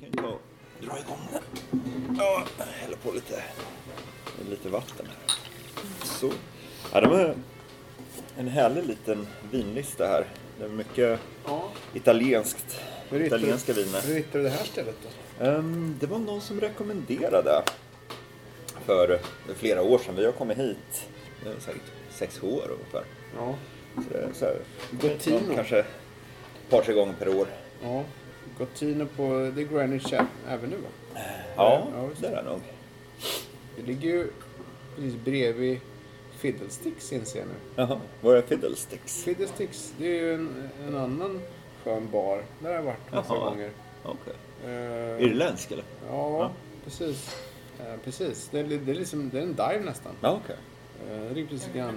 kan ta och dra igång den. Ja, hälla på lite, lite vatten här. Så. Ja, det var en härlig liten vinlista här. Det är mycket Ja. italienskt. Hur Italienska viner. Hur hittade du det här stället då? Ehm, det var någon som rekommenderade för flera år sedan. Vi har kommit hit, det är säkert sex år ungefär. Ja. Så det är så här, Gottino. Kanske ett par, tre gånger per år. ja. Gottino på The Greenwich Avenue va? Ja, Ja, det är det nog. Det ligger ju precis bredvid Fiddlesticks inser jag nu. Jaha, var är Fiddlesticks? Fiddlesticks, det är ju en, en annan skön bar. Där har jag varit massa Jaha. gånger. Okej. Eh, Irländsk eller? Ja, Ja. precis. Eh, precis. Det är, det, är liksom, det är en dive nästan. Ja, okej. Uh, det ligger precis grann.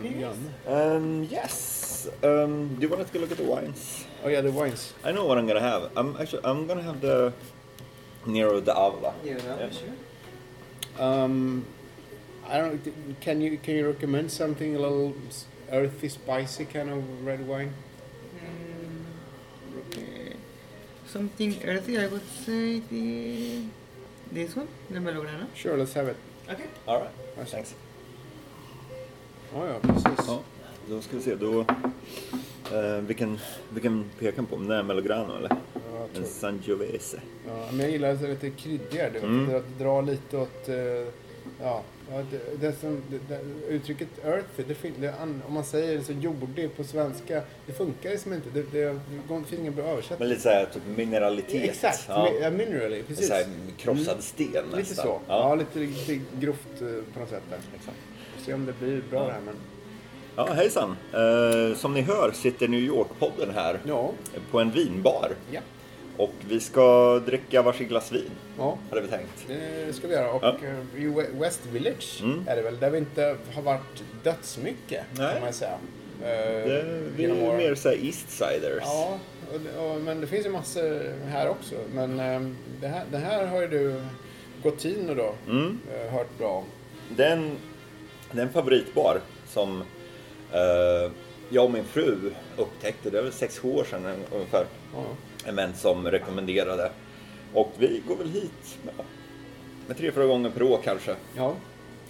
Um, yes. Um, do you want to take a look at the wines? Oh yeah, the wines. I know what I'm gonna have. I'm actually I'm gonna have the Nero d'Avola. Yeah, sure. Um, I don't. Can you can you recommend something a little earthy, spicy kind of red wine? Mm, okay. Something earthy, I would say the this one, the Melograna. Sure, let's have it. Okay. All right. Thanks. Ja, ja, precis. Ja, då ska vi se. Då, eh, vilken, vilken pekar han på? Den där Melograno eller? Ja, En Sangiovese. ja, men jag gillar det lite kryddigare. Mm. att dra lite åt... eh, ja, ja, det, det som, det, uttrycket earthy, det, om man säger det så jordig på svenska, det funkar liksom inte. Det, det, det finns ingen bra översättning. Men lite såhär typ mineralitet. Exakt, Ja. ja. minerally, precis. Här krossad Mm. sten nästan. Lite så. Ja, lite, lite grovt eh, på något sätt där. Exakt. Får se om det blir bra det här men... Ja, hejsan. Eh, som ni hör sitter New York-podden här Ja. på en vinbar. Ja. Och vi ska dricka varsin glas vin, Ja, hade vi tänkt. det ska vi göra. Och Ja. eh, i We- West Village Mm. är det väl, där vi inte har varit dödsmycket Nej. kan man säga. Eh, Det, vi är mer såhär Eastsiders. Ja, och, och, men det finns ju massor här också. Men eh, det, här, det här har ju du, Gottino då, Mm. eh, hört bra om. Det är en, det är en favoritbar som eh, jag och min fru upptäckte, det är väl sex år sedan ungefär. Ja. En vän som rekommenderade. Och vi går väl hit ja, med tre, fyra gånger per år kanske. Ja.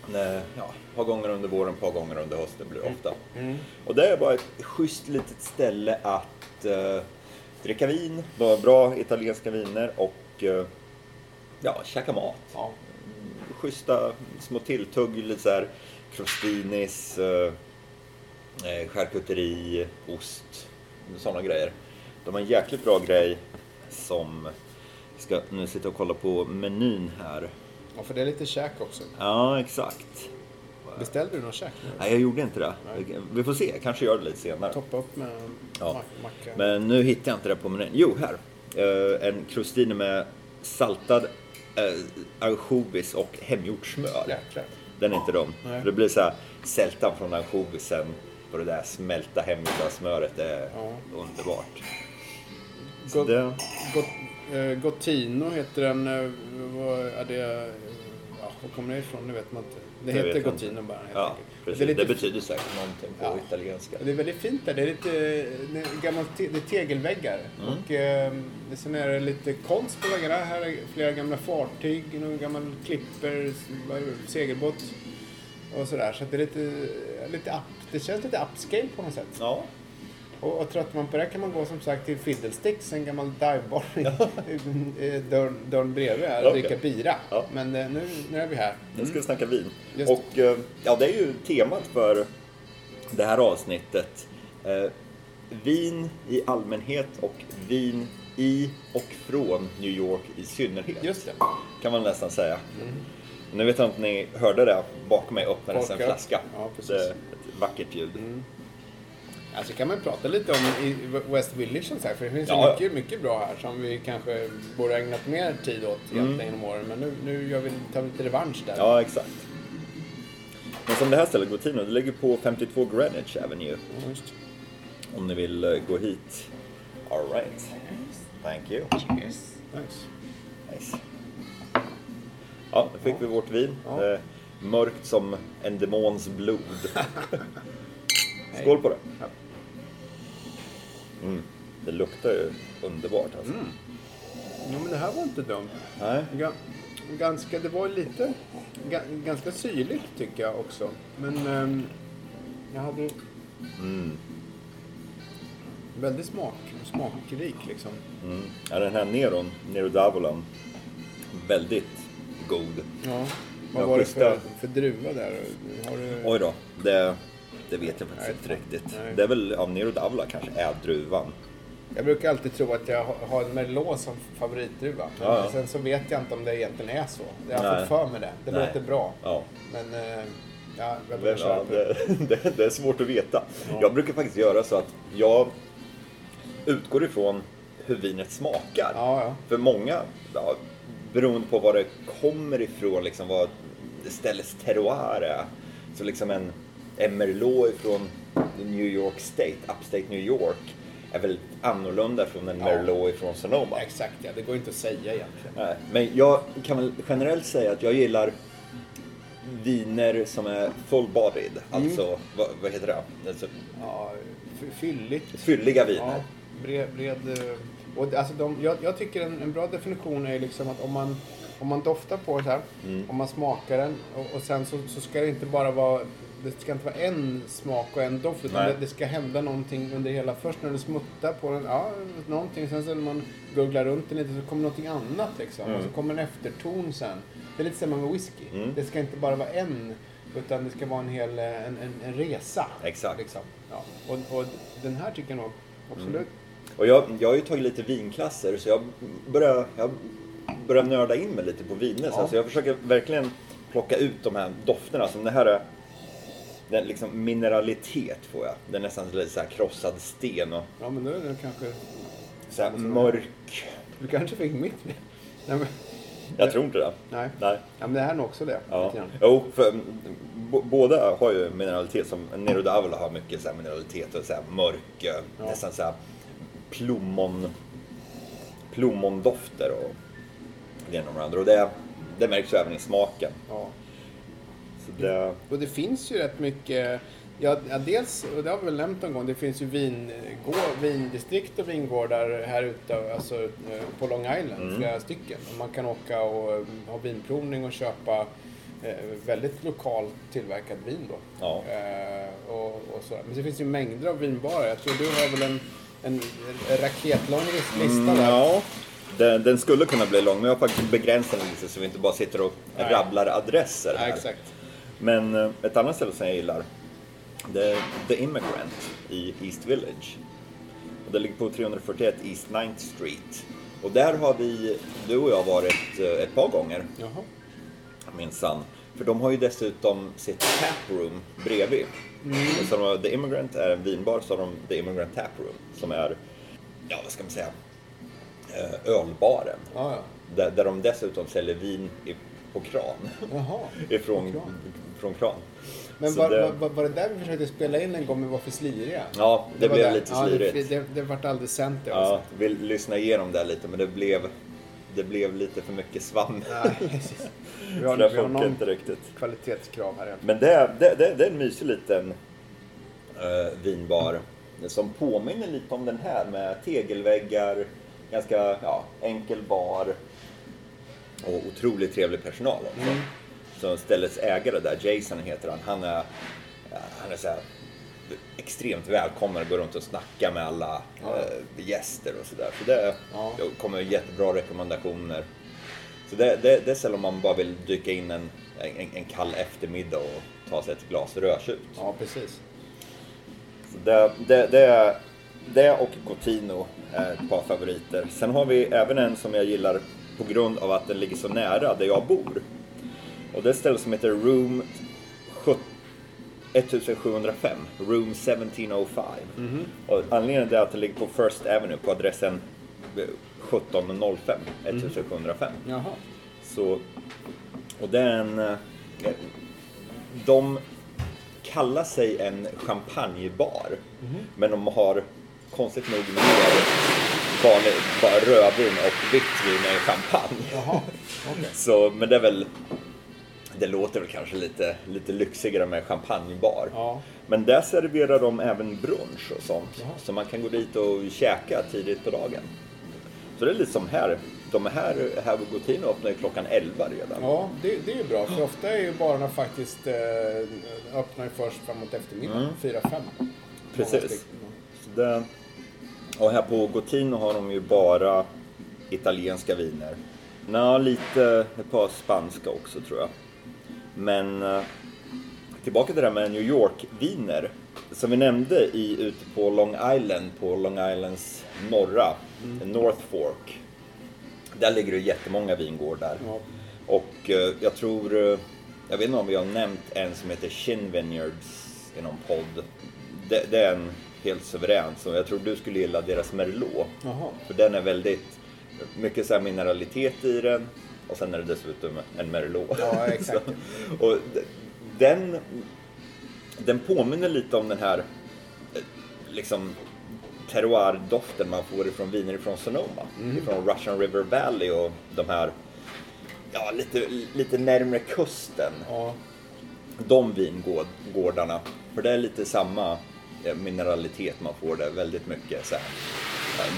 Nej, Ja, ett par gånger under våren, ett par gånger under hösten blir det ofta. Mm. Och det är bara ett schysst litet ställe att eh, dricka vin, bara bra italienska viner och eh, ja, käka mat. ja. Schyssta små tilltugg, lite så här crostinis, eh, eh, charkuteri, ost, sådana grejer. De har en jäkligt bra grej som, jag ska nu sitta och kolla på menyn här. ja, för det är lite käk också. Ja, exakt. Beställde du någon käk nu? Nej, jag gjorde inte det. Nej. Vi får se, kanske gör det lite senare. Toppa upp med Ja. mac- macka. Men nu hittar jag inte det på menyn. Jo, här. Eh, en crostini med saltad eh, ansjovis och hemgjort smör. Jäklar. Den är inte dum. Nej. Det blir så här sältan från ansjovisen och det där smälta hemgjorda smöret. Är Ja. underbart. Got, det, got, eh, Gottino heter den. eh, vad är det? Ja, var kommer det ifrån? Det vet man inte. Det Det heter Gottino bara ja, precis. Det är Det, lite betyder säkert någonting på Ja. italienska. Det är väldigt fint där. Det är lite gammalt te, det är tegelväggar. Mm. Och eh, sen är det lite konst på väggarna. Här är flera gamla fartyg, någon gammal klipper, segelbåt och sådär. Så det är lite, lite up, det känns lite upscale på något sätt. Ja, Och, och tröttnar man på det kan man gå som sagt till Fiddlesticks, en gammal divebar i dörren, dörren bredvid här och Okej. dricka bira. Ja. Men eh, nu, nu är vi här. nu ska vi snacka vin. Just Och eh, ja, det är ju temat för det här avsnittet. Eh, vin i allmänhet och vin i och från New York i synnerhet. Just det. Kan man nästan säga. Nu vet jag inte om ni hörde det. Bakom mig öppnades en flaska. Ja, precis. Det ett vackert ljud. Alltså kan man prata lite om i West Village som sagt, för det finns ju Ja, ja. mycket, mycket bra här som vi kanske borde ägnat mer tid åt egentligen genom åren. Men nu, nu gör vi, tar vi lite revansch där. Ja, exakt. Men som det här stället, Gotino, det ligger på 52 Greenwich Avenue. Ja, just. Om ni vill eh, gå hit. All right. Thank you. Cheers. Nice. Nice. Ja, då fick vi vårt vin. Ja. Mörkt som en demons blod. Skål på det. Mm. Det luktar ju underbart alltså. Mm. Ja, men det här var inte dumt. Nej. Ga- ganska, det var lite, ga- ganska syrligt tycker jag också. Men ehm, jag hade Mm. väldigt smak, smakrik liksom. Mm. Ja, den här Neron, Nero Davolan, väldigt god. Ja. Vad var det för, för druva där? Har du... Oj då, det, det vet jag faktiskt inte riktigt. nej. Det är väl, ja, Nero Davola kanske är druvan. Jag brukar alltid tro att jag har- en Merlot som favoritdruva. Men Ja, ja. sen så vet jag inte om det egentligen är så. Jag har fått för mig det. Det Nej. låter bra. Ja. Men eh, ja, jag börjar köra det. det, det, är svårt att veta. Ja. Jag brukar faktiskt göra så att jag utgår ifrån hur vinet smakar. För många, ja, beroende på var det kommer ifrån, liksom vad ställets terroir är. Så liksom en Merlot ifrån New York State, Upstate New York, är väldigt annorlunda från en Ja. Merlot ifrån Sonoma. Exakt, ja. Det går inte att säga egentligen. Men jag kan väl generellt säga att jag gillar viner som är full-bodied. Mm. Alltså, vad, vad heter det? Alltså, Ja, fylligt. fylliga viner. Ja, bred, bred, eh, och alltså de, jag, jag tycker en, en bra definition är liksom att om man, om man doftar på det här, Mm. om man smakar den och, och sen så, så ska det inte bara vara det ska inte vara en smak och en doft utan det, det ska hända någonting under hela. Först när du smuttar på den, ja, någonting. Sen så när man googlar runt den lite så kommer någonting annat liksom. Mm. Och så kommer en efterton sen. Det är lite samma med whisky. Mm. Det ska inte bara vara en utan det ska vara en hel en, en, en resa. Exakt. Liksom. Ja. Och, och den här tycker jag nog absolut. Mm. Och jag, jag har ju tagit lite vinklasser så jag börjar, jag börjar nörda in mig lite på viner. Ja. Så jag försöker verkligen plocka ut de här dofterna. Som det här är den liksom mineralitet får jag. Det är nästan lite så här krossad sten och Ja, men då är det kanske... så här mörk. Du kanske fick mitt med. Nej, men, Jag tror inte det. nej. Nej. Ja, men det här är nog också det. Ja. lite grann. Jo, för mm, b- båda har ju mineralitet. Som Nero d'Avola har mycket så här mineralitet och så här mörk, eh, Ja. nästan så här plommon, plommondofter och det ena och det andra. Och det, det märks ju även i smaken. Ja. Det, Och det finns ju rätt mycket... Ja, ja, dels, och det har vi väl nämnt någon gång, det finns ju vingård, vindistrikt och vingårdar här ute, alltså eh, på Long Island, Mm. flera stycken. Och man kan åka och eh, ha vinprovning och köpa eh, väldigt lokalt tillverkat vin då. Ja. Eh, och, och så. Men det finns ju mängder av vinbarer. Jag tror du har väl en, en, raketlång lis- lista Mm, där. ja, den, den skulle kunna bli lång, men jag har faktiskt begränsat den lite så vi inte bara sitter och Nej. rabblar adresser Ja, här. exakt. Men eh, ett annat ställe som jag gillar, det är The Immigrant i East Village. Och det ligger på 341 East 9th Street. Och där har vi, du och jag, varit eh, ett par gånger, Jaha. minsann. För de har ju dessutom sitt taproom bredvid. Och så de har, The Immigrant är en vinbar, så har de The Immigrant Taproom som är, ja vad ska man säga, eh, ölbaren. Ja, ja. Där, där de dessutom säljer vin i, på kran. Jaha. Ifrån På kran. Från kran. Men var, det- var, var, det där vi försökte spela in en gång men var för sliriga? Ja, det, var blev lite ja, slirigt. Det, det, det vart aldrig sänt det ja, alltså. vi lyssnade igenom det lite men det blev, det blev lite för mycket svamm. Nej, precis. Vi har, det vi har någon inte riktigt. kvalitetskrav här. Men det, det, det, det är en mysig liten eh, vinbar som påminner lite om den här med tegelväggar, ganska ja, enkel bar och otroligt trevlig personal också. Mm. Så ställets ägare där, Jason heter han, han är, ja, han är så här, extremt välkommen och går runt och snackar med alla Ja. eh, gäster och sådär. Så det, Ja. kommer jättebra rekommendationer. Så det, det, det är sällan man bara vill dyka in en, en, en kall eftermiddag och ta sig ett glas rödtjut. Ja, precis. Så det, det, det, är- det och Cotino är ett par favoriter. Sen har vi även en som jag gillar på grund av att den ligger så nära där jag bor. Och det är ett ställe som heter Room 17 1705, Room 1705. Och anledningen är att det ligger på First Avenue på adressen eh, 1705, 1705. Jaha. Så, och det är en... eh, De kallar sig en champagnebar. Men de har konstigt nog mer vanlig, bara rödvin och vitt vin är champagne. Jaha, okej. Så, men det är väl, det låter väl kanske lite, lite lyxigare med champagnebar. Ja. Men där serverar de även brunch och sånt. Jaha. Så man kan gå dit och käka tidigt på dagen. Så det är lite som här. De här, här på Gotino öppnar ju klockan 11 redan. Ja, det, det är ju bra. För ofta är ju barerna faktiskt eh, öppnar först framåt eftermiddagen. Mm. 4-5. Precis. Så det, och här på Gotino har de ju bara italienska viner. Nå, lite, ett par spanska också tror jag. Men eh, tillbaka till det här med New York-viner. Som vi nämnde i, ute på Long Island, på Long Islands norra, North Fork. Där ligger det jättemånga vingårdar. Ja. Och eh, jag tror, eh, jag vet inte om vi har nämnt en som heter Shin Vineyards i någon podd. Det, det är en helt suverän, så jag tror du skulle gilla deras Merlot. Jaha. För den är väldigt, mycket så mineralitet i den och sen är det dessutom en Merlot. Ja, exakt. Så, och den, den påminner lite om den här eh, liksom terroir-doften man får ifrån viner ifrån Sonoma. Mm. Ifrån Russian River Valley och de här, ja lite, lite närmre kusten. Ja. De vingårdarna. För det är lite samma eh, mineralitet man får där. Väldigt mycket så här,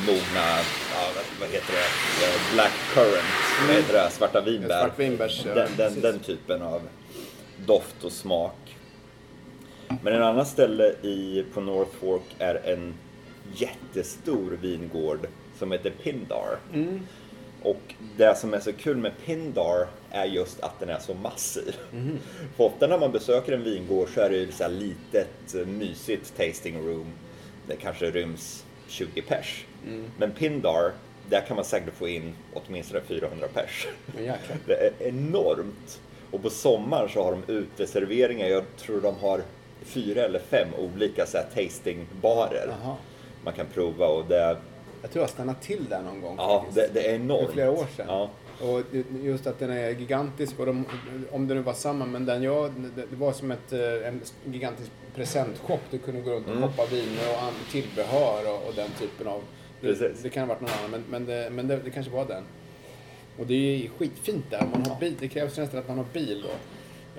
mogna, ja, vad- heter det, black currant, vad heter det, svarta vinbär. Svartvinbärs, ja, den, den, den typen av doft och smak. Men en annan ställe i, på North Fork är en jättestor vingård som heter Pindar. Mm. Och det som är så kul med Pindar är just att den är så massiv. Mhm. För ofta när man besöker en vingård så är det ju så här litet mysigt tasting room. Det kanske ryms 20 pers. Mm. Men Pindar, där kan man säkert få in åtminstone 400 pers. Det är enormt. Och på sommaren så har de uteserveringar. Jag tror de har fyra eller fem olika så här tastingbarer. Jaha. Man kan prova och det, Jag tror jag stannade till där någon gång. ja, det, det är enormt. För flera år sedan. Ja. Och just att den är gigantisk, och de, om det nu var samma, men den jag, det var som ett, eh, en gigantisk presentshop. Du kunde gå runt och Mm. viner och tillbehör och, och den typen av... Det, det kan ha varit någon annan, men, men, det, men det, det kanske var den. Och det är skitfint där. Man har bil, det krävs nästan att man har bil då.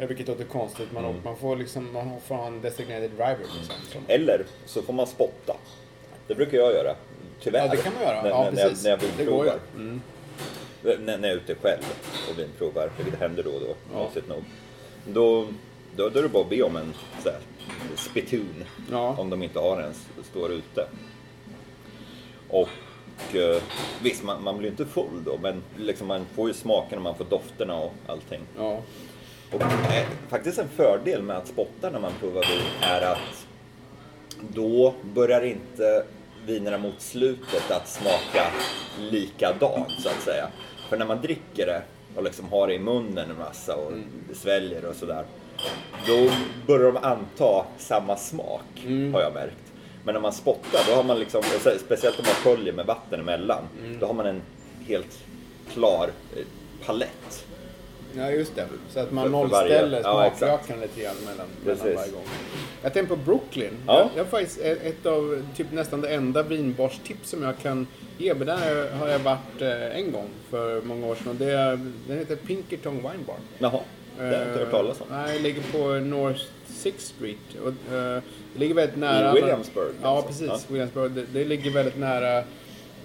Eh, Vilket låter konstigt. Man, Mm. man får liksom, man får ha en designated driver liksom. Som, Eller så får man spotta. Det brukar jag göra. Tyvärr. Ja, det kan man göra. När, Ja, när, när, jag, när jag Det går ju. vinprovar. Mm. När, jag är ute själv och vinprovar, vilket händer då och då, Ja. konstigt nog. Då, då, då är det bara att be om en så här, spittoon. Ja. Om de inte har en, står ute. Och eh, visst, man, man blir inte full då, men liksom man får ju smaken och man får dofterna och allting. Ja. Och eh, faktiskt en fördel med att spotta när man provar vin är att då börjar inte vinerna mot slutet att smaka likadant så att säga. För när man dricker det och liksom har det i munnen en massa och sväljer och sådär. Då börjar de anta samma smak har jag märkt. Men när man spottar då har man liksom, speciellt om man sköljer med vatten emellan, då har man en helt klar eh, palett. Ja, just det. Så att man För- nollställer smaklökarna lite grann mellan, mellan varje gång. Jag tänkte på Brooklyn. Ja. Jag, jag har faktiskt ett av typ nästan det enda vinbarstips som jag kan ge. Men där har jag varit eh, en gång för många år sedan. Och det är, den heter Pinkerton Wine Bar. Jaha, det har jag inte hört talas om. Eh, Nej, ligger på North Sixth Street. Och, eh, det ligger väldigt nära... Williamsburg, Ja, alltså. precis. Ja. Williamsburg. Det, det ligger väldigt nära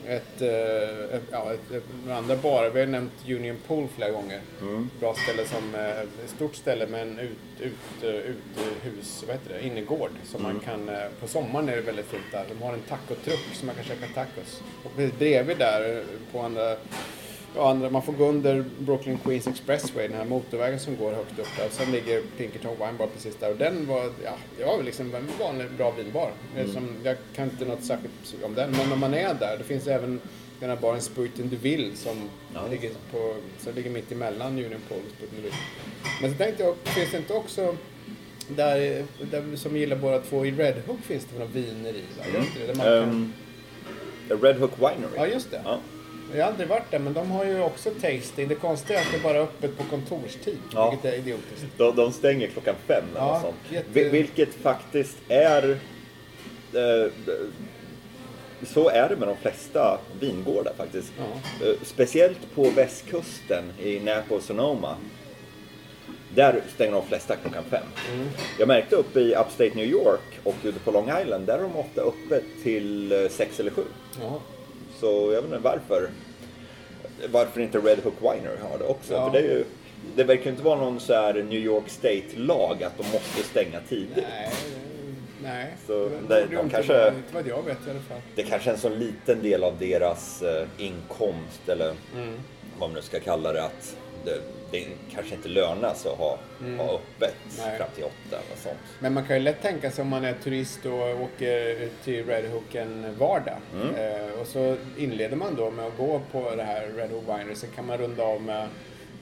ett, eh, ett, ja, ett, några andra barer. Vi har nämnt Union Pool flera gånger. Mm. Bra ställe som, eh, ett stort ställe med en ut, ut, eh, uthus, vad heter det, innergård. Som Mm. man kan, på sommaren är det väldigt fint där. De har en tacotruck så man kan käka tacos. Och bredvid där på andra Ja, andra, man får gå under Brooklyn Queens Expressway, den här motorvägen som går högt upp där. Och sen ligger Pinkerton Wine Bar precis där. Och den var, ja, det var väl liksom en vanlig bra vinbar. Mm. Som, jag kan inte något särskilt om den, men när man är där, det finns även den här baren Spuyten Duville som Ja. ligger, på, som ligger mitt emellan Union Pole och Spuyten Duville. Men så tänkte jag, finns det inte också där, där som gillar båda två, i Red Hook finns det några viner i? Va? Gör inte det? Där man kan, Ehm, Red Hook Winery. ja, just det. Ja. Jag har aldrig varit där, men de har ju också tasting. Det konstiga är att det bara är öppet på kontorstid, Ja. vilket är idiotiskt. De, de stänger klockan fem eller Ja, något sånt. jätte- Vil- Vilket faktiskt är... Eh, så är det med de flesta vingårdar faktiskt. Ja. Eh, Speciellt på västkusten i Napa och Sonoma. Där stänger de flesta klockan fem. Mm. Jag märkte uppe i Upstate New York och ute på Long Island, där är de ofta uppe till eh, sex eller sju. Ja. Så jag vet inte varför. Varför inte Red Hook Winery har det också. Ja. För det, är ju, det verkar inte vara någon så här New York State-lag att de måste stänga tidigt. Nej, nej. Så det, de inte kanske- Inte vad jag vet i alla fall. Det kanske är en så liten del av deras eh, inkomst eller vad man nu ska kalla det. Att det, det kanske inte lönar sig att ha, ha öppet Nej. fram till åtta eller sånt. Men man kan ju lätt tänka sig om man är turist och åker till Red Hook en vardag. Mm. Eh, och så inleder man då med att gå på det här Red Hook Winery. Sen kan man runda av med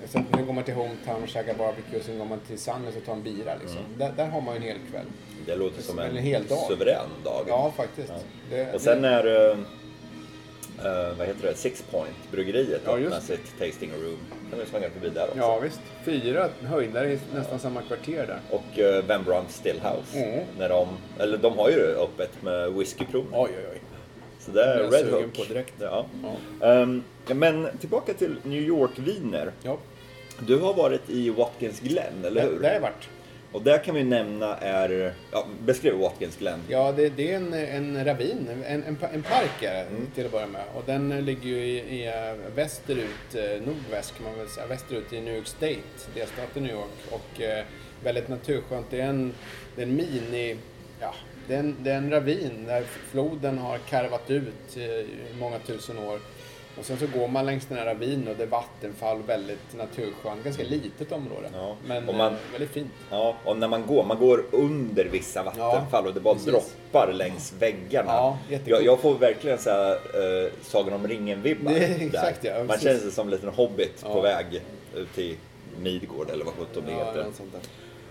Sen går man till Hometown och käkar barbecue. Sen går man till Sunnis och tar en bira. Liksom. Mm. Där, där har man ju en hel kväll. Det låter som en, en hel dag. suverän dag. Ja, faktiskt. Ja. Det, Och sen det, är eh, vad heter det, Six Point, bryggeriet Ja, öppnar sitt tasting room. Kan vi svänga förbi där också. Ja, visst. Fyra höjdare i nästan samma kvarter där. Och uh, Van Brunt Stillhouse. Mm. När de, eller de har ju öppet med whiskyprov. Oj, oj, oj. Så det är Red Hook. på direkt. Ja. Ja. Ehm, men tillbaka till New York-viner. Ja, Du har varit i Watkins Glen, eller hur? där har jag varit. Och där kan vi nämna är, ja, beskriv Watkins Glen. Ja, det, det är en, en ravin, en, en, en park är det, Mm. till att börja med. Och den ligger ju i, i eh, västerut, eh, nordväst kan man väl säga, västerut i New York State, delstaten New York. Och eh, väldigt naturskönt. Det är en, det är en mini, ja, det är en, det är en ravin där floden har karvat ut eh, i många tusen år. Och sen så går man längs den här ravinen och det är vattenfall, väldigt naturskönt, ganska litet område. Ja, Men man- eh, väldigt fint. Ja, och när man går, man går under vissa vattenfall och det bara precis. droppar längs väggarna. Ja, jag, jag får verkligen så här, eh, Sagan om ringen-vibbar. Exakt, ja, Man känner sig som en liten hobbit Ja. på väg ut till Midgård eller vad sjutton det Ja, heter.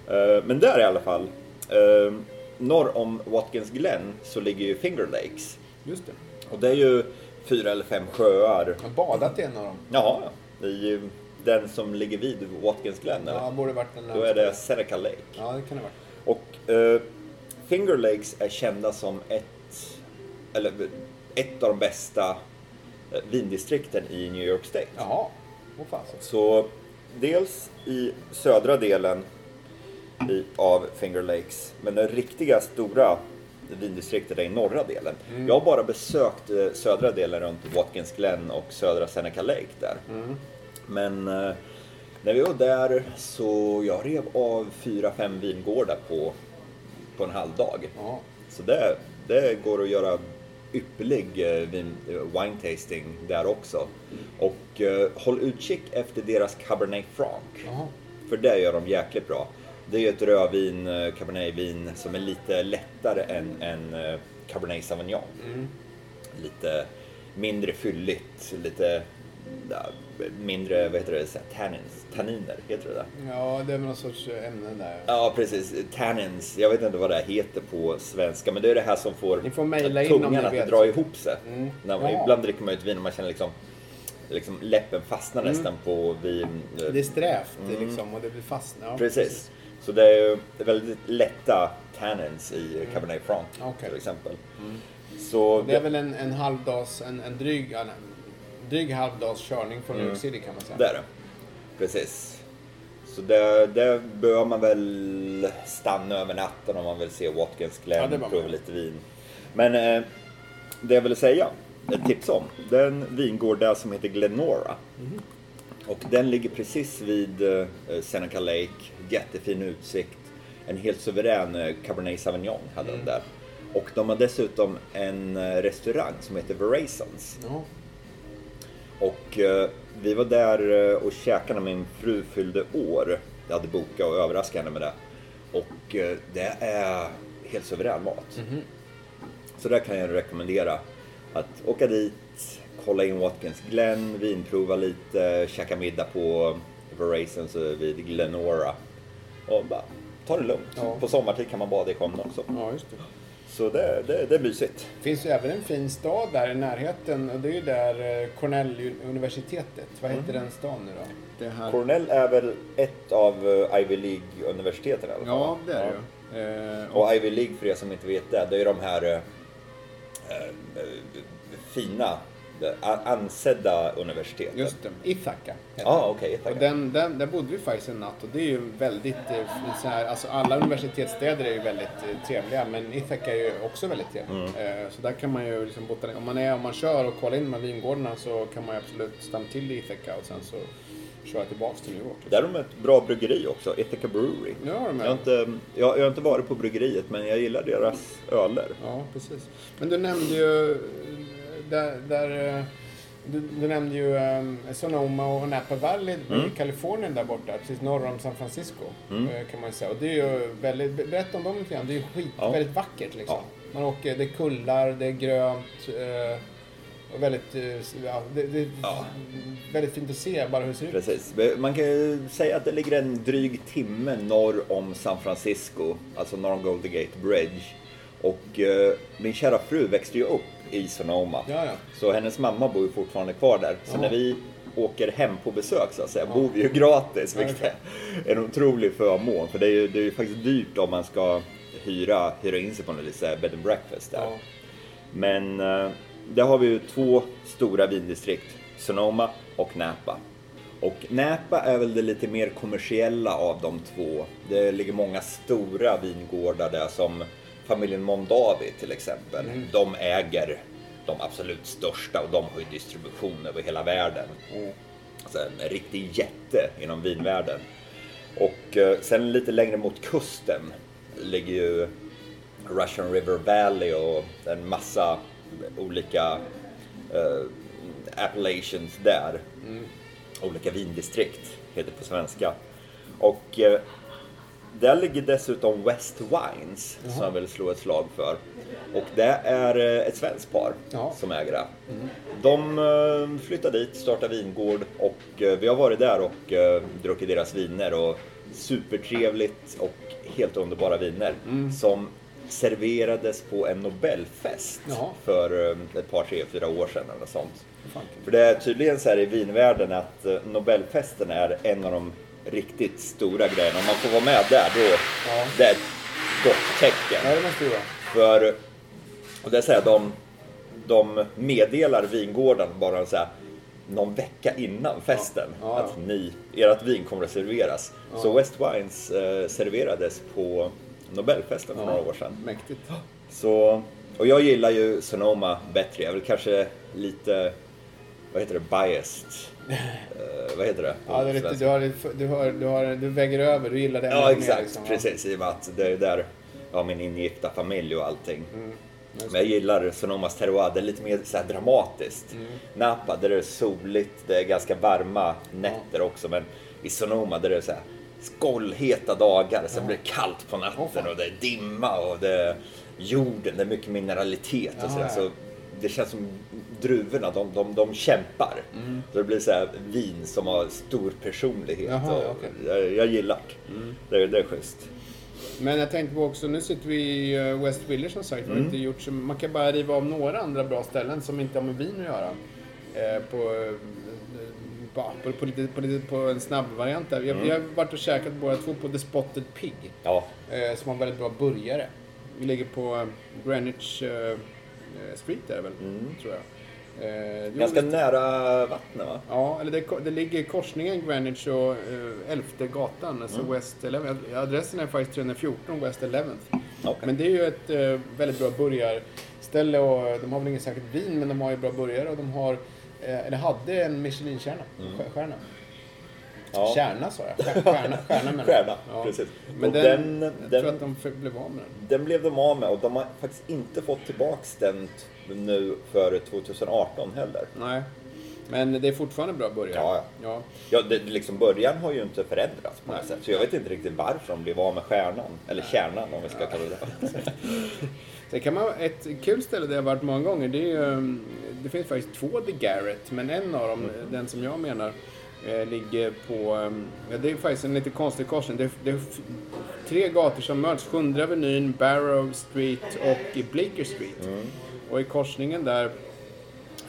där. Eh, Men där i alla fall, eh, norr om Watkins Glen så ligger ju Finger Lakes. Just det. Och det är ju fyra eller fem sjöar. Jag har badat i en av dem. Ja, är ju den som ligger vid Watkins Glen. Ja, borde varit den Då är det Seneca Lake. Ja, det kan det vara. Och eh, Finger Lakes är kända som ett, eller ett av de bästa eh, vindistrikten i New York State. Jaha. Åh fasen. Så dels i södra delen i, av Finger Lakes, men den riktiga stora vindistriktet är i norra delen. Mm. Jag har bara besökt eh, södra delen runt Watkins Glen och södra Seneca Lake där. Mm. Men eh, när vi var där så jag rev av fyra, fem vingårdar på, på en halv dag. Ja. Så det, det går att göra ypperlig eh, vin, wine tasting där också. Och håll utkik efter deras Cabernet Franc. Jaha. För det gör de jäkligt bra. Det är ju ett rödvin, eh, Cabernetvin, som är lite lättare än, än eh, Cabernet Sauvignon. Mm. Lite mindre fylligt, lite ja, mindre, vad heter det, tannins, tanniner, heter det där? Ja, det är väl någon sorts ämne där. Ja, precis. Tannins. Jag vet inte vad det heter på svenska, men det är det här som får Ni får mejla in tungan att vet. dra ihop sig. Mm. När man, Ja. Ibland dricker man ut vin och man känner liksom, liksom läppen fastnar Mm. nästan på vin. Det är strävt Mm. liksom och det blir fast. Ja, Precis. Så det är väldigt lätta tannins i Cabernet Franc Okej. till exempel. Så Det är väl en, en halvdags, en, en dryg, nej, dryg halvdags körning från New York City kan man säga. Det är det. Precis. Så där, där bör man väl stanna över natten om man vill se Watkins Glen Ja, och prova lite vin. Men eh, det jag ville säga, ett tips om, det är en vingård där som heter Glenora. Mhm. Och den ligger precis vid eh, Seneca Lake, jättefin utsikt. En helt suverän eh, Cabernet Sauvignon hade Mm. de där. Och de har dessutom en eh, restaurang som heter Verazons. Ja. Och eh, vi var där eh, och käkade när min fru fyllde år. Jag hade bokat och överraskat henne med det. Och eh, det är helt suverän mat. Mhm. Så där kan jag rekommendera att åka dit, kolla in Watkins Glen, vinprova lite, käka middag på Verazons vid Glenora. Och bara ta det lugnt. Ja. På sommartid kan man bada i sjön också. ja, just det. Så det, det, det är mysigt. Det finns ju även en fin stad där i närheten och det är ju där eh, Cornell-universitetet. Vad heter Mm. den stan nu då? Det här... Cornell är väl ett av eh, Ivy League-universiteten i alla fall? Ja, det är Ja. det ju. Eh, och, Och Ivy League för er som inte vet det, det är ju de här eh, fina, ansedda universitetet. Just det, Ja, ah, okej. Och Okay, den, den, där bodde vi faktiskt en natt och det är ju väldigt eh, så här, alltså alla universitetsstäder är ju väldigt eh, trevliga men Ithaca är ju också väldigt trevlig. Eh, så där kan man ju liksom botanisera, om man är, om man kör och kollar in de här vingårdarna så kan man ju absolut stanna till i Ithaca och sen så köra tillbaks till New York. Där har de ett bra bryggeri också, Ithaca Brewery. Ja, de Jag har, är. inte, jag, jag har inte varit på bryggeriet men jag gillar deras öler. Ja, precis. Men du nämnde ju där, där eh, du, du nämnde ju um, Sonoma och Napa Valley i Kalifornien där borta, precis norr om San Francisco. eh, Kan man säga. Och det är ju väldigt, be- berätta om dem lite grann. Det är ju skit, Ja. väldigt vackert liksom. Ja. Man åker, det är kullar, det är grönt. Eh, och väldigt, ja, det, det är Ja. väldigt fint att se bara hur det ser ut. Precis. Man kan ju säga att det ligger en dryg timme norr om San Francisco, alltså norr om Golden Gate Bridge. Och eh, min kära fru växte ju upp i Sonoma. Ja, ja. Så hennes mamma bor ju fortfarande kvar där. Så Ja. när vi åker hem på besök så att säga, bor vi ju gratis. Vilket är en otrolig förmån. För det är ju, det är ju faktiskt dyrt om man ska hyra, hyra in sig på något lite bed and breakfast där. Men eh, där har vi ju två stora vindistrikt, Sonoma och Napa. Och Napa är väl det lite mer kommersiella av de två. Det ligger många stora vingårdar där som familjen Mondavi till exempel. De äger de absolut största och de har ju distribution över hela världen. Alltså en riktig jätte inom vinvärlden. Och eh, sen lite längre mot kusten ligger ju Russian River Valley och en massa olika eh, appellations där. Olika vindistrikt heter det på svenska. Och eh, där ligger dessutom West Wines som jag vill slå ett slag för. Och det är eh, ett svenskt par Ja. som äger det. De eh, flyttade dit, startade vingård och eh, vi har varit där och druckit deras viner och supertrevligt och helt underbara viner som serverades på en Nobelfest Jaha. för ett par, tre, fyra år sedan eller sånt. För det är tydligen så här i vinvärlden att Nobelfesten är en av de riktigt stora grejerna. Om man får vara med där, då Ja. det är ett gott tecken. Ja, det måste ju vara. För, och det är så här, de, de meddelar vingården bara så här, någon vecka innan festen Ja, ja. att ni, ert vin kommer att serveras. Så West Wines eh, serverades på Nobelfesten för några år sedan. Mäktigt. Så, och jag gillar ju Sonoma bättre. Jag är väl kanske lite, vad heter det, biased. Eh, vad heter det? Ja, det lite, du, har, du, har, du, har, du väger över, du gillar det Ja, mer, exakt. liksom. Precis, i och med att det är där jag har min ingifta familj och allting. Mm, Men jag gillar Sonomas terroir, det är lite mer så dramatiskt. Mm. Napa, där det är soligt, det är ganska varma nätter också. Men i Sonoma, där det är så här skållheta dagar, sen blir det kallt på natten fan. och det är dimma och det är jorden, det är mycket mineralitet och sådär. Så det känns som druvorna, de, de, de kämpar. Så det blir så här vin som har stor personlighet. Mm. Jaha, och okej. jag, jag gillar det. Det, det är schysst. Men jag tänkte på också, nu sitter vi i eh, West Village som sagt. Mm. Inte gjort man kan bara riva av några andra bra ställen som inte har med vin att göra. Eh, på, eh, på, på, på, lite, på, lite, på en snabb variant där. Har, vi har varit och käkat båda två på The Spotted Pig. Ja, Eh, som har väldigt bra burgare. Vi ligger på eh, Greenwich eh, eh, Street där väl, tror jag. Eh, jo, ganska visst. nära vattnet va? Ja, eller det, det ligger i korsningen Greenwich och eh, 11 gatan, alltså Mm. West 11. Adressen är faktiskt 314 West 11. Okej. Men det är ju ett eh, väldigt bra burgarställe och de har väl ingen särskilt vin men de har ju bra burgare och de har, eh, eller hade en Michelin-stjärna. Stjär- Stjärna. Mm. Ja. Stjärna sa jag. Stjär- Stjärna, stjärna menar jag. Stjärna, precis. Men Och den, den- jag den- tror att de blev av med den. Den blev de av med och de har faktiskt inte fått tillbaks den nu för 2018 heller. Nej. Men det är fortfarande bra burgare. Ja, ja. Ja, det, liksom början har ju inte förändrats på något Nej. sätt. Så jag vet inte riktigt varför de blev av med stjärnan. Eller kärnan om vi ska kalla det. Sen kan man, ett kul ställe där jag varit många gånger, det är ju, um, det finns faktiskt två The Garrett, men en av dem, den som jag menar, ligger på, um, ja, det är faktiskt en lite konstig korsning. Det det är tre gator som möts, Sjunde Avenyn, Barrow Street och Bleecker Street. Och i korsningen där,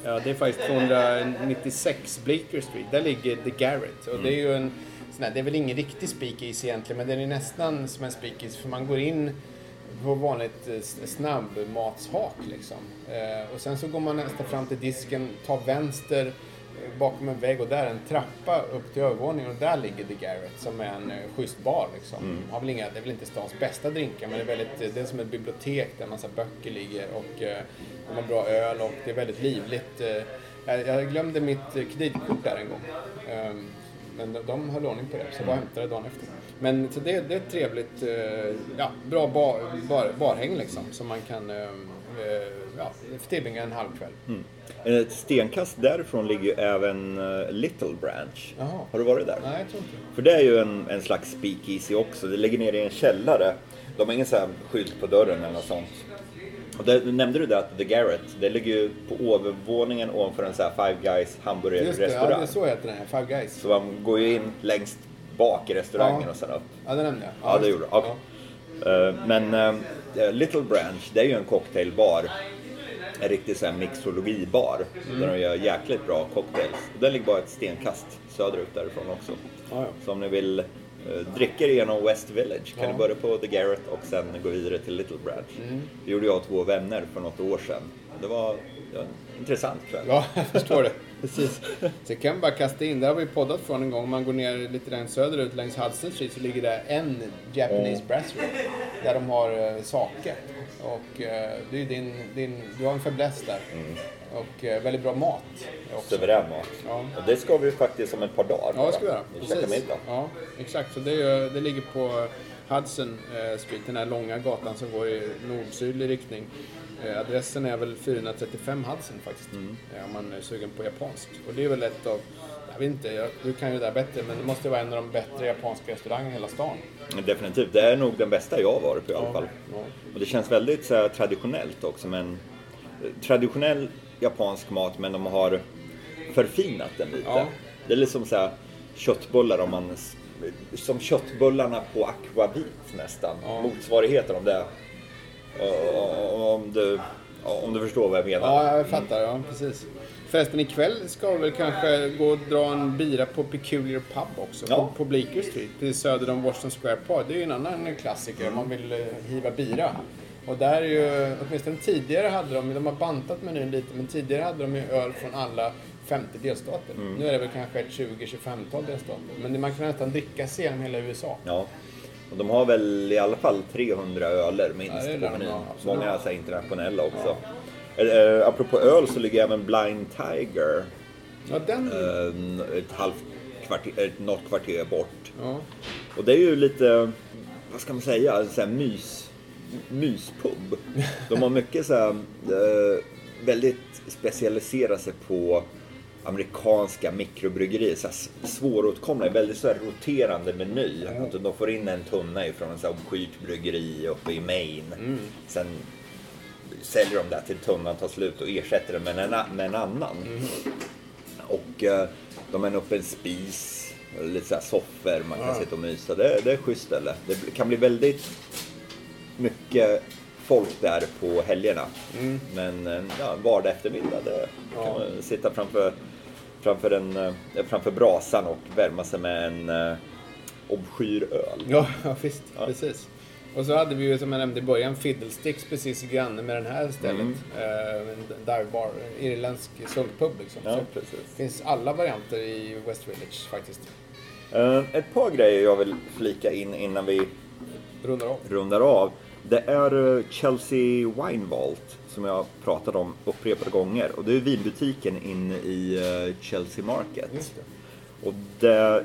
ja, det är faktiskt 296 Bleecker Street, där ligger The Garrett. Och det är ju en sån här, det är väl ingen riktig speakeasy egentligen, men den är nästan som en speakeasy för man går in på vanligt eh, snabbmatshak liksom. Eh, och sen så går man nästan fram till disken, tar vänster eh, bakom en vägg och där är en trappa upp till övervåningen och där ligger The Garrett som är en eh, schysst bar liksom. Har väl inga, det är väl inte stans bästa drinkar men det är, väldigt, det är som ett bibliotek där en massa böcker ligger och eh, de har bra öl och det är väldigt livligt. Eh, jag, jag glömde mitt eh, kreditkort där en gång. Ehm, men de, de höll ordning på det, så jag bara hämtade det dagen efter. Men så det, det är ett trevligt, ja, bra bar, bar, barhäng liksom. Som man kan eh, eh, ja, tillbringa en halv kväll. Ett stenkast därifrån ligger ju även eh, Little Branch. Jaha. Har du varit där? Nej, jag tror inte För det är ju en, en slags speakeasy också. Det ligger nere i en källare. De har ingen sån här skylt på dörren eller något sånt. Och där, nämnde du det att The Garrett, det ligger ju på övervåningen ovanför en sån här Five Guys det, ja, hamburgerrestaurang. det så heter den här, Five Guys. Så man går ju in längst bak i restaurangen Ja. och sen upp. Ja, det nämnde jag. Ja, det just gjorde du. Okej. Eh, Men eh, Little Branch, det är ju en cocktailbar. En riktig sån här mixologibar. Mm. Där de gör jäkligt bra cocktails. Den ligger bara ett stenkast söderut därifrån också. Ja, ja. Så om ni vill uh, dricka igenom West Village kan Ja. ni börja på The Garrett och sen gå vidare till Little Branch. Mm. Det gjorde jag och två vänner för något år sedan. Det var ja, en intressant kväll. Ja, jag förstår det. Precis. Så jag kan bara kasta in, där har vi poddat från en gång. Om man går ner lite längre söderut längs Hudson Street så ligger det en Japanese brasserie. Där de har uh, sake. Och eh, det är ju din, din, du har en fäbless där. Och eh, väldigt bra mat. Också. Suverän mat. Ja. Och det ska vi faktiskt om ett par dagar. Ja, det ska vi göra. Vi käkar middag. Ja, exakt. Så det, är, det ligger på Hudson eh, Street, den här långa gatan som går i nord-sydlig riktning. Eh, adressen är väl 435 Hudson faktiskt, Mm. eh, om man är sugen på japanskt. Och det är väl ett av, jag vet inte, jag, du kan ju det där bättre, men det måste vara en av de bättre japanska restaurangerna i hela stan. Definitivt. Det är nog den bästa jag har varit på i alla fall. Ja. Och det känns väldigt så här, traditionellt också. Men, traditionell japansk mat men de har förfinat den lite. Ja. Det är liksom så här, köttbullar om man... Som köttbullarna på akvavit nästan. Ja. Motsvarigheten om det. Om du, om du förstår vad jag menar. Ja, jag fattar. Ja, precis. Förresten, ikväll ska vi väl kanske gå och dra en bira på Peculiar Pub också. Ja. På, på Bleecker Street, precis söder om Washington Square Park. Det är ju en annan klassiker om man vill eh, hiva bira. Och där är ju, åtminstone tidigare hade de, de har bantat menyn lite, men tidigare hade de ju öl från alla 50 delstater. Nu är det väl kanske ett 20-25-tal delstater. Men man kan nästan dricka sig genom hela USA. Ja. Och de har väl i alla fall 300 öler minst Ja, på menyn. Många så internationella också. Eh, apropå öl så ligger även Blind Tiger Ja, den... eh, ett halvt kvarter, ett, något kvarter bort. Ja. Och det är ju lite, vad ska man säga, så här mys, myspub. De har mycket så här, eh, väldigt specialiserat sig på amerikanska mikrobryggerier. Så här svåråtkomliga, väldigt så roterande meny. Att de får in en tunna ifrån en obskyrt bryggeri uppe i Maine. Sen säljer de det till tunnan tar slut och ersätter den med en, med en annan. Och eh, de har en öppen spis, lite så här soffor man kan sitta och mysa. Det, det är schysst ställe. Det kan bli väldigt mycket folk där på helgerna. Men en ja, vardag eftermiddag, det kan Ja. man sitta framför, framför, en, eh, framför brasan och värma sig med en uh, obskyr öl. Ja, ja visst. Ja. Precis. Och så hade vi ju som jag nämnde i början Fiddlesticks precis granne med den här stället. Mm. Eh, en dive bar, en irländsk sultpub liksom. Ja, så precis. det finns alla varianter i West Village faktiskt. Eh, ett par grejer jag vill flika in innan vi Rundar av. rundar av. Det är eh, Chelsea Wine Vault som jag pratat om upprepade gånger. Och det är vinbutiken inne i eh, Chelsea Market. Och det,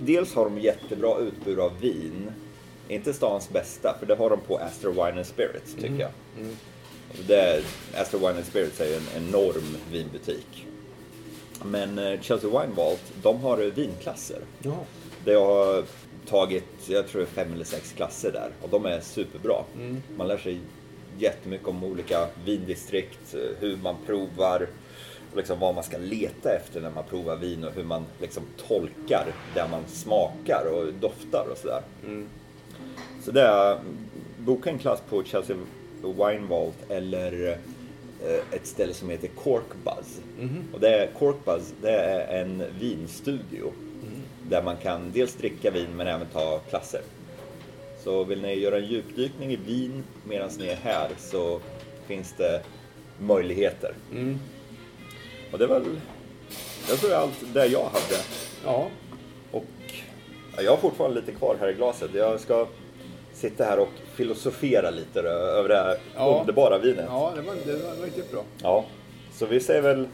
dels har de jättebra utbud av vin. Inte stans bästa, för det har de på Astor Wine and Spirits tycker jag. Och Det, Astor Wine and Spirits är ju en enorm vinbutik. Men eh, Chelsea Wine Vault, de har eh, vinklasser. Ja. Det har tagit, jag tror fem eller sex klasser där och de är superbra. Man lär sig jättemycket om olika vindistrikt, eh, hur man provar, liksom vad man ska leta efter när man provar vin och hur man liksom tolkar det man smakar och doftar och sådär. Så det är, boka en klass på Chelsea Wine Vault eller eh, ett ställe som heter Cork Buzz. Och det är, Cork Buzz det är en vinstudio där man kan dels dricka vin men även ta klasser. Så vill ni göra en djupdykning i vin medan ni är här så finns det möjligheter. Mm. Och det var väl, jag tror allt det jag hade. Ja. Och ja, jag har fortfarande lite kvar här i glaset. Jag ska sitta här och filosofera lite då, över det här Ja. underbara vinet. Ja, det var, det var riktigt bra. Ja, så vi säger väl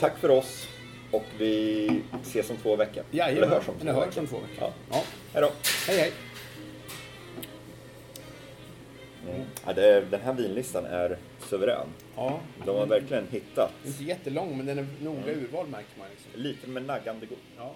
tack för oss och vi ses om två veckor. Eller Jajamän, hörs om eller två hörs veckor. om två veckor. Ja. Ja. Hej då. Hej, hej. Mm. Ja, det, den här vinlistan är suverän. Ja, De har verkligen hittat inte jättelång, men den är noga urvald märker man. Liksom. lite med naggande god. Ja.